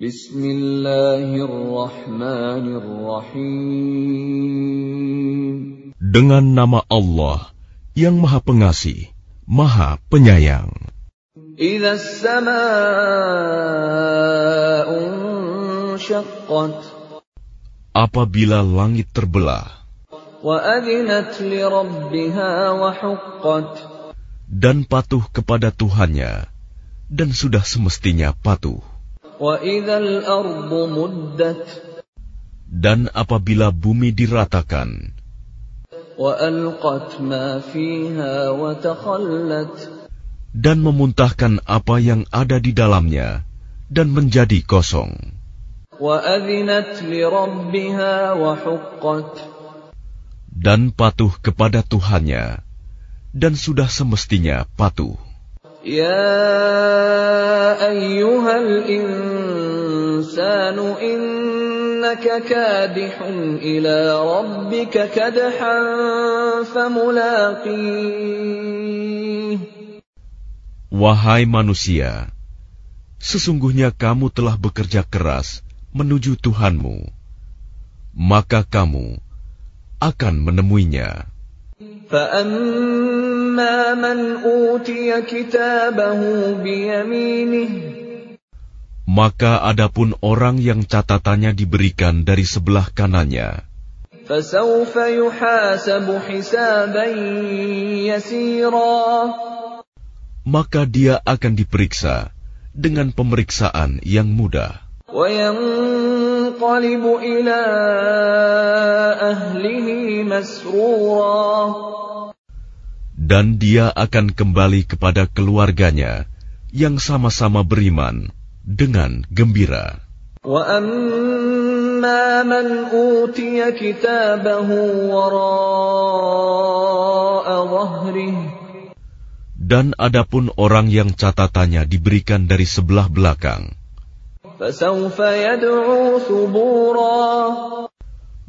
Bismillahirrahmanirrahim. Dengan nama Allah yang Maha Pengasih, Maha Penyayang. إذا السماء انشقت Apabila langit terbelah وأذنت لربها وحقت dan patuh kepada Tuhannya, dan sudah semestinya patuh. Dan apabila bumi diratakan, dan memuntahkan apa yang ada di dalamnya, dan menjadi kosong. Dan patuh kepada Tuhannya, dan sudah semestinya patuh. يا أيها الإنسان إنك كادح إلى ربك كدحا فملاقيه Wahai manusia, sesungguhnya kamu telah bekerja keras menuju Tuhanmu, maka kamu akan menemuinya. فأما من أوتي كتابه بيمينه Maka adapun orang yang catatannya diberikan dari sebelah kanannya, فسوف يحاسب حسابا يسيرا maka dia akan diperiksa dengan pemeriksaan yang mudah. وينقلب إلى أهله مسرورا Dan dia akan kembali kepada keluarganya yang sama-sama beriman dengan gembira. وأما من أوتي كتابه وراء ظهره Dan adapun orang yang catatannya diberikan dari sebelah belakang, فسوف يدعو ثبورا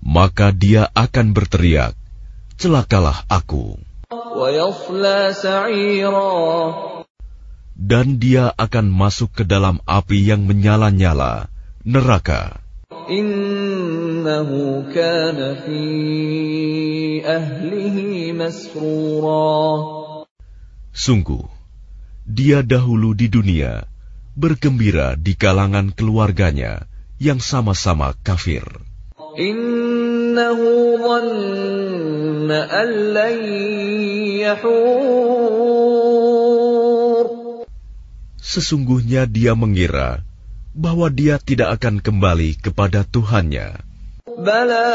maka dia akan berteriak, "Celakalah aku!" Dan dia akan masuk ke dalam api yang menyala-nyala, neraka. Sungguh, dia dahulu di dunia bergembira di kalangan keluarganya yang sama-sama kafir. Sesungguhnya dia mengira bahwa dia tidak akan kembali kepada Tuhannya. Bala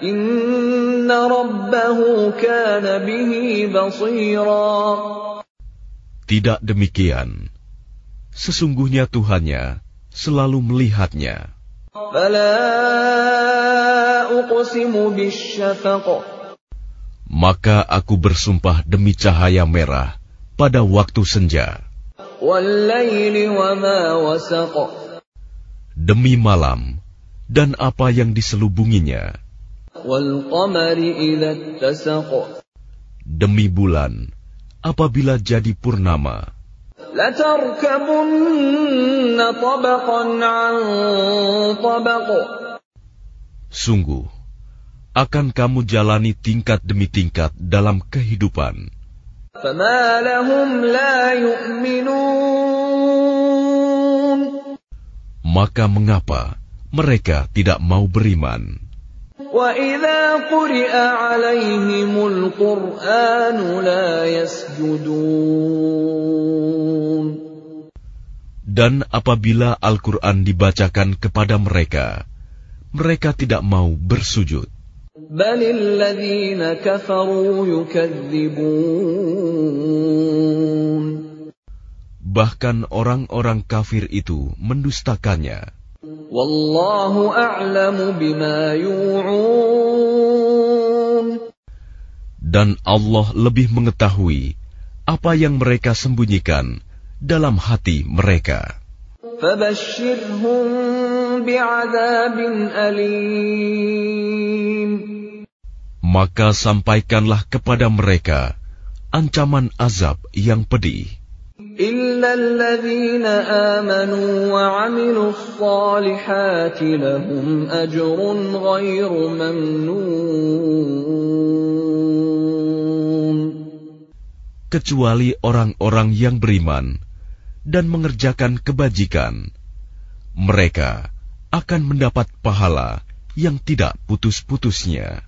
inna rabbahu kana bihi basira. Tidak demikian. Sesungguhnya Tuhannya selalu melihatnya. Bala Maka aku bersumpah demi cahaya merah pada waktu senja, والليل وما وسق demi malam, dan apa yang diselubunginya, والقمر إذا اتسق demi bulan, apabila jadi purnama, لتركبن طبقا عن طبق Sungguh, akan kamu jalani tingkat demi tingkat dalam kehidupan. Maka mengapa mereka tidak mau beriman? Dan apabila Al-Quran dibacakan kepada mereka, mereka tidak mau bersujud. Bahkan orang-orang kafir itu mendustakannya. Dan Allah lebih mengetahui apa yang mereka sembunyikan dalam hati mereka. Maka sampaikanlah kepada mereka ancaman azab yang pedih. إلا الذين آمنوا وعملوا الصالحات لهم أجر غير ممنون kecuali orang-orang yang beriman dan mengerjakan kebajikan. Mereka akan mendapat pahala yang tidak putus-putusnya.